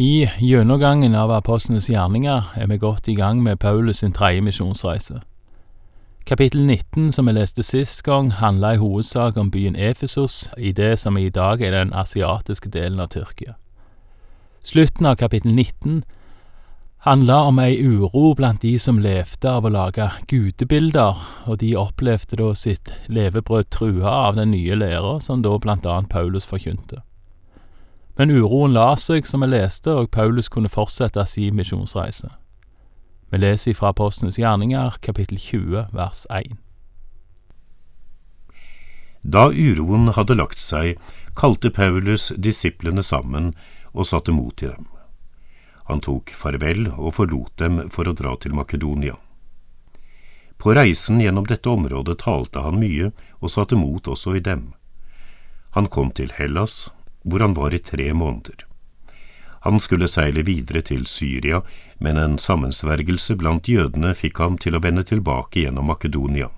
I gjennomgangen av apostlenes gjerninger er vi godt i gang med Paulus sin tredje misjonsreise. Kapittel 19, som vi leste sist gang, handla i hovedsak om byen Efesos, i det som i dag er den asiatiske delen av Tyrkia. Slutten av kapittel 19 handla om ei uro blant de som levde av å lage gudebilder, og de opplevde da sitt levebrød trua av den nye læra som da blant annet Paulus forkynte. Men uroen la seg, som vi leste, og Paulus kunne fortsette sin misjonsreise. Vi leser fra Apostlenes gjerninger, kapittel 20, vers 1. Da uroen hadde lagt seg, kalte Paulus disiplene sammen og satte mot til dem. Han tok farvel og forlot dem for å dra til Makedonia. På reisen gjennom dette området talte han mye og satte mot også i dem. Han kom til Hellas, hvor han var i tre måneder. Han skulle seile videre til Syria, men en sammensvergelse blant jødene fikk ham til å vende tilbake gjennom Makedonia.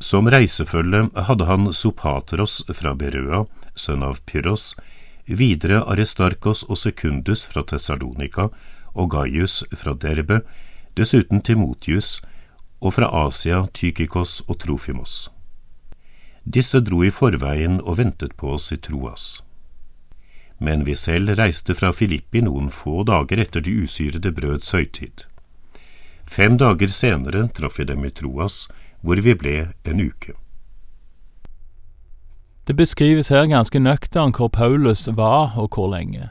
Som reisefølge hadde han Sopatros fra Berøa, sønn av Pyros, videre Aristarkos og Sekundus fra Tessalonika og Gaius fra Derbe, dessuten Timotius, og fra Asia Tykikos og Trofimos. Disse dro i forveien og ventet på oss i Troas men vi selv reiste fra Filippi noen få dager etter de usyrede brøds høytid. Fem dager senere traff vi dem i Troas, hvor vi ble en uke. Det beskrives her ganske nøktern hvor Paulus var og hvor lenge.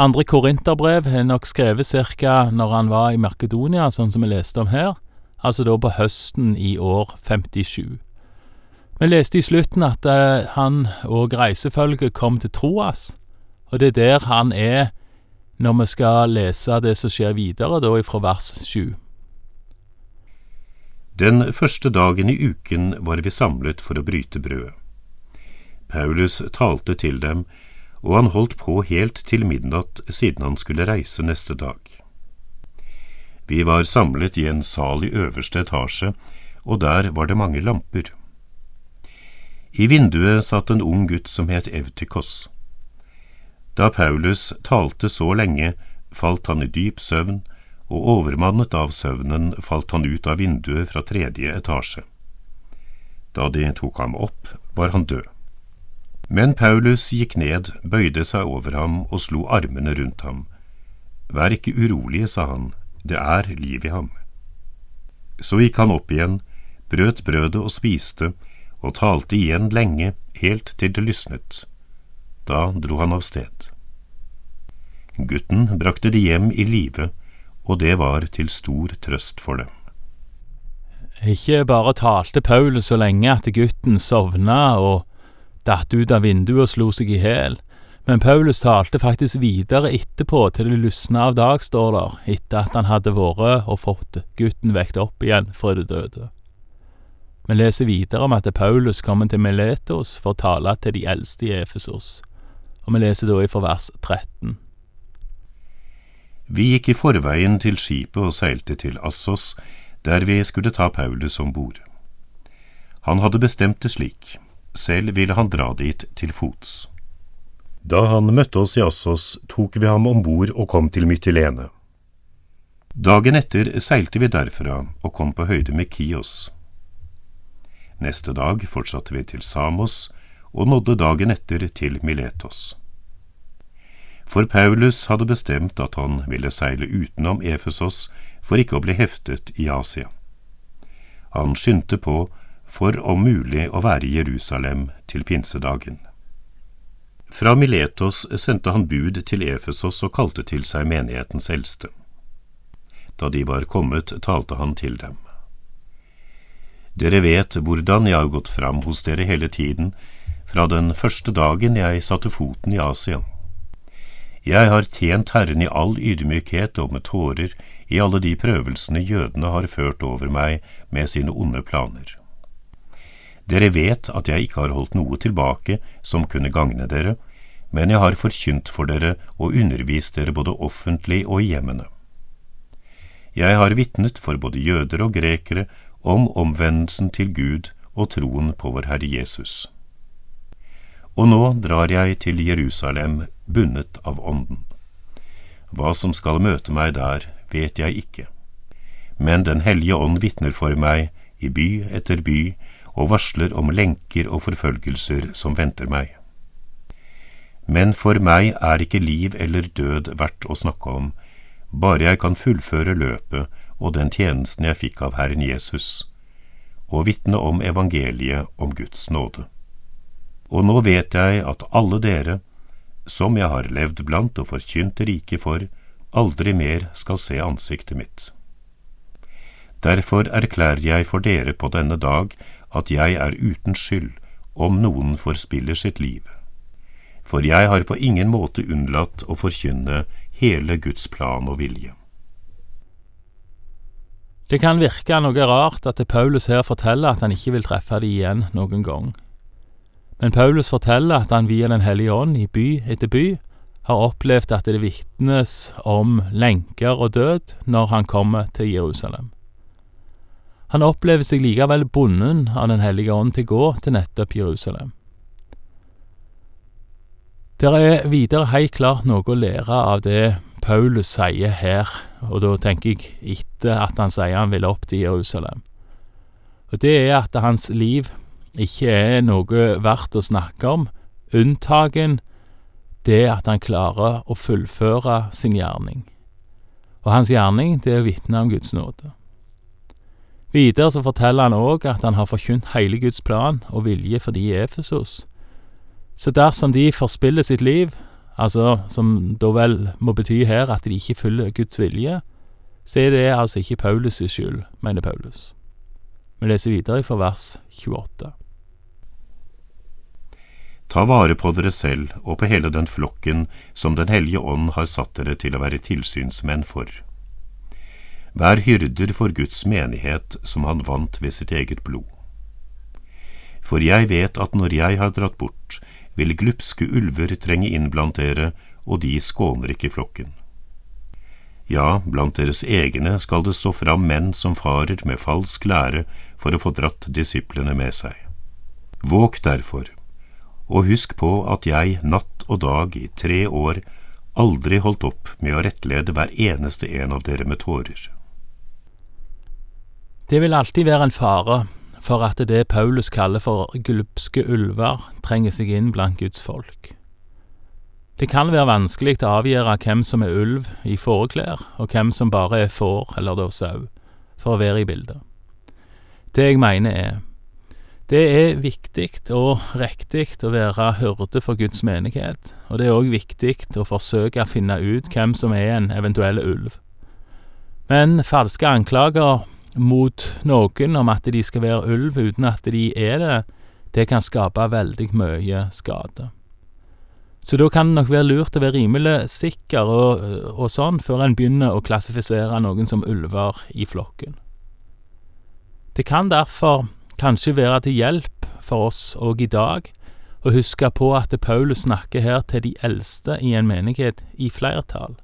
Andre korinterbrev er nok skrevet cirka når han var i Makedonia, sånn som vi leste om her, altså da på høsten i år 57. Vi leste i slutten at eh, han og reisefølget kom til Troas, og det er der han er når vi skal lese det som skjer videre, da ifra vers sju. Den første dagen i uken var vi samlet for å bryte brødet. Paulus talte til dem, og han holdt på helt til midnatt siden han skulle reise neste dag. Vi var samlet i en sal i øverste etasje, og der var det mange lamper. I vinduet satt en ung gutt som het Evtikos. Da Paulus talte så lenge, falt han i dyp søvn, og overmannet av søvnen falt han ut av vinduet fra tredje etasje. Da de tok ham opp, var han død. Men Paulus gikk ned, bøyde seg over ham og slo armene rundt ham. Vær ikke urolige, sa han, det er liv i ham. Så gikk han opp igjen, brøt brødet og spiste, og talte igjen lenge, helt til det lysnet. Da dro han av sted. Gutten brakte de hjem i live, og det var til stor trøst for dem. Ikke bare talte Paulus så lenge at gutten sovna og datt ut av vinduet og slo seg i hæl, men Paulus talte faktisk videre etterpå til det lysna av dag, står der, etter at han hadde vært og fått gutten vekt opp igjen fra det døde. Vi leser videre om at Paulus kommer til Miletos for å tale til de eldste i Efesos og vi leser da ifra vers 13. Vi gikk i forveien til skipet og seilte til Assos, der vi skulle ta Paulus om bord. Han hadde bestemt det slik, selv ville han dra dit til fots. Da han møtte oss i Assos, tok vi ham om bord og kom til Mytilene. Dagen etter seilte vi derfra og kom på høyde med Kios. Neste dag fortsatte vi til Samos og nådde dagen etter til Miletos. For Paulus hadde bestemt at han ville seile utenom Efesos for ikke å bli heftet i Asia. Han skyndte på for om mulig å være i Jerusalem til pinsedagen. Fra Miletos sendte han bud til Efesos og kalte til seg menighetens eldste. Da de var kommet, talte han til dem. Dere vet hvordan jeg har gått fram hos dere hele tiden, fra den første dagen jeg satte foten i Asia. Jeg har tjent Herren i all ydmykhet og med tårer i alle de prøvelsene jødene har ført over meg med sine onde planer. Dere vet at jeg ikke har holdt noe tilbake som kunne gagne dere, men jeg har forkynt for dere og undervist dere både offentlig og i hjemmene. Jeg har vitnet for både jøder og grekere om omvendelsen til Gud og troen på vår Herre Jesus. Og nå drar jeg til Jerusalem bundet av Ånden. Hva som skal møte meg der, vet jeg ikke. Men Den hellige ånd vitner for meg i by etter by og varsler om lenker og forfølgelser som venter meg. Men for meg er ikke liv eller død verdt å snakke om, bare jeg kan fullføre løpet og den tjenesten jeg fikk av Herren Jesus, og vitne om evangeliet om Guds nåde. Og nå vet jeg at alle dere, som jeg har levd blant og forkynt riket for, aldri mer skal se ansiktet mitt. Derfor erklærer jeg for dere på denne dag at jeg er uten skyld om noen forspiller sitt liv. For jeg har på ingen måte unnlatt å forkynne hele Guds plan og vilje. Det kan virke noe rart at Paulus her forteller at han ikke vil treffe dem igjen noen gang. Men Paulus forteller at han via Den hellige ånd i by etter by har opplevd at det vitnes om lenker og død når han kommer til Jerusalem. Han opplever seg likevel bonden av Den hellige ånd til å gå til nettopp Jerusalem. Det er videre helt klart noe å lære av det Paulus sier her, og da tenker jeg etter at han sier han vil opp til Jerusalem. Og det er at hans liv ikke er noe verdt å snakke om, unntagen det at han klarer å fullføre sin gjerning. Og hans gjerning, det er å vitne om Guds nåde. Videre så forteller han òg at han har forkynt hele Guds plan og vilje for de i Efesos. Så dersom de forspiller sitt liv, altså som da vel må bety her at de ikke følger Guds vilje, så er det altså ikke Paulus' skyld, mener Paulus. Vi leser videre fra vers 28. Ta vare på dere selv og på hele den flokken som Den hellige ånd har satt dere til å være tilsynsmenn for. Vær hyrder for Guds menighet som han vant ved sitt eget blod. For jeg vet at når jeg har dratt bort, vil glupske ulver trenge inn blant dere, og de skåner ikke flokken. Ja, blant deres egne skal det stå fram menn som farer med falsk lære for å få dratt disiplene med seg. Våg derfor, og husk på at jeg natt og dag i tre år aldri holdt opp med å rettlede hver eneste en av dere med tårer. Det vil alltid være en fare for at det Paulus kaller for glupske ulver, trenger seg inn blant Guds folk. Det kan være vanskelig å avgjøre hvem som er ulv i fåreklær, og hvem som bare er får, eller da sau, for å være i bildet. Det jeg mener er, det er viktig og riktig å være hyrde for Guds menighet, og det er òg viktig å forsøke å finne ut hvem som er en eventuell ulv. Men falske anklager mot noen om at de skal være ulv uten at de er det, det kan skape veldig mye skade. Så da kan det nok være lurt å være rimelig sikker og, og sånn før en begynner å klassifisere noen som ulver i flokken. Det kan derfor kanskje være til hjelp for oss òg i dag å huske på at Paulus snakker her til de eldste i en menighet i flertall.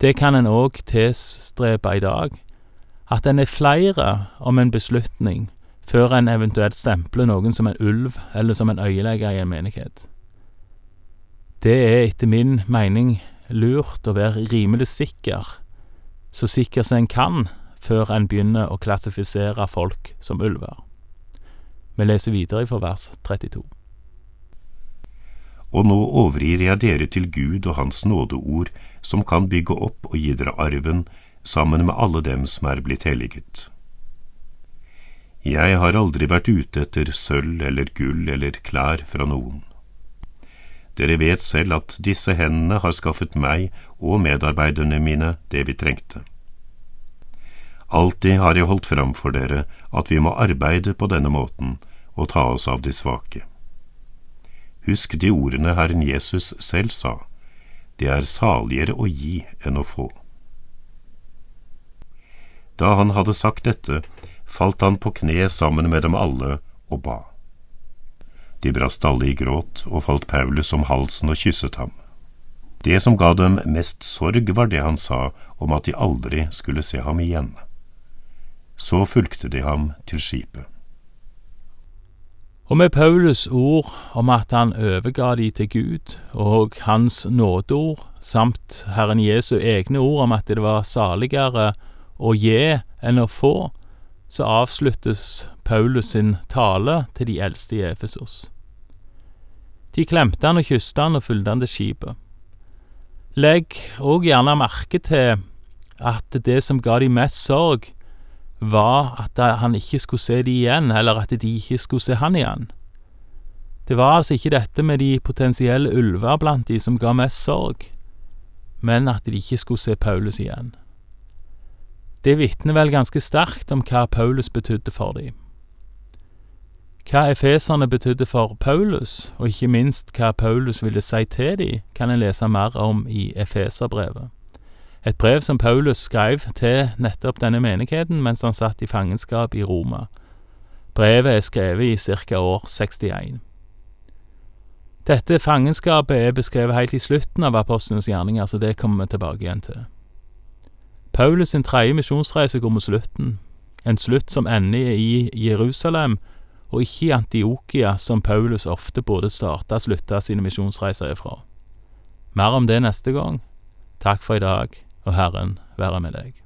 Det kan en òg tilstrebe i dag, at en er flere om en beslutning før en eventuelt stempler noen som en ulv eller som en øyelegger i en menighet. Det er etter min mening lurt å være rimelig sikker, så sikker som en kan, før en begynner å klassifisere folk som ulver. Vi leser videre fra vers 32. Og nå overgir jeg dere til Gud og Hans nådeord, som kan bygge opp og gi dere arven, sammen med alle dem som er blitt helliget. Jeg har aldri vært ute etter sølv eller gull eller klær fra noen. Dere vet selv at disse hendene har skaffet meg og medarbeiderne mine det vi trengte. Alltid har jeg holdt fram for dere at vi må arbeide på denne måten og ta oss av de svake. Husk de ordene Herren Jesus selv sa, det er saligere å gi enn å få. Da han hadde sagt dette, falt han på kne sammen med dem alle og ba. De brast alle i gråt og falt Paulus om halsen og kysset ham. Det som ga dem mest sorg, var det han sa om at de aldri skulle se ham igjen. Så fulgte de ham til skipet. Og med Paulus ord om at han overga de til Gud, og hans nådeord, samt Herren Jesu egne ord om at det var saligere å gi enn å få, så avsluttes Paulus sin tale til de eldste i Efesos. De klemte han og kysste han og fulgte han til skipet. Legg òg gjerne merke til at det som ga de mest sorg, var at han ikke skulle se de igjen, eller at de ikke skulle se han igjen. Det var altså ikke dette med de potensielle ulver blant de som ga mest sorg, men at de ikke skulle se Paulus igjen. Det vitner vel ganske sterkt om hva Paulus betydde for dem. Hva efeserne betydde for Paulus, og ikke minst hva Paulus ville si til dem, kan en lese mer om i Efeserbrevet. Et brev som Paulus skrev til nettopp denne menigheten mens han satt i fangenskap i Roma. Brevet er skrevet i ca. år 61. Dette fangenskapet er beskrevet helt i slutten av apostlenes gjerninger, så det kommer vi tilbake igjen til. Paulus sin tredje misjonsreise går mot slutten, en slutt som ender i Jerusalem, og ikke i Antiokia, som Paulus ofte både starta og slutta sine misjonsreiser ifra. Mer om det neste gang. Takk for i dag, og Herren være med deg.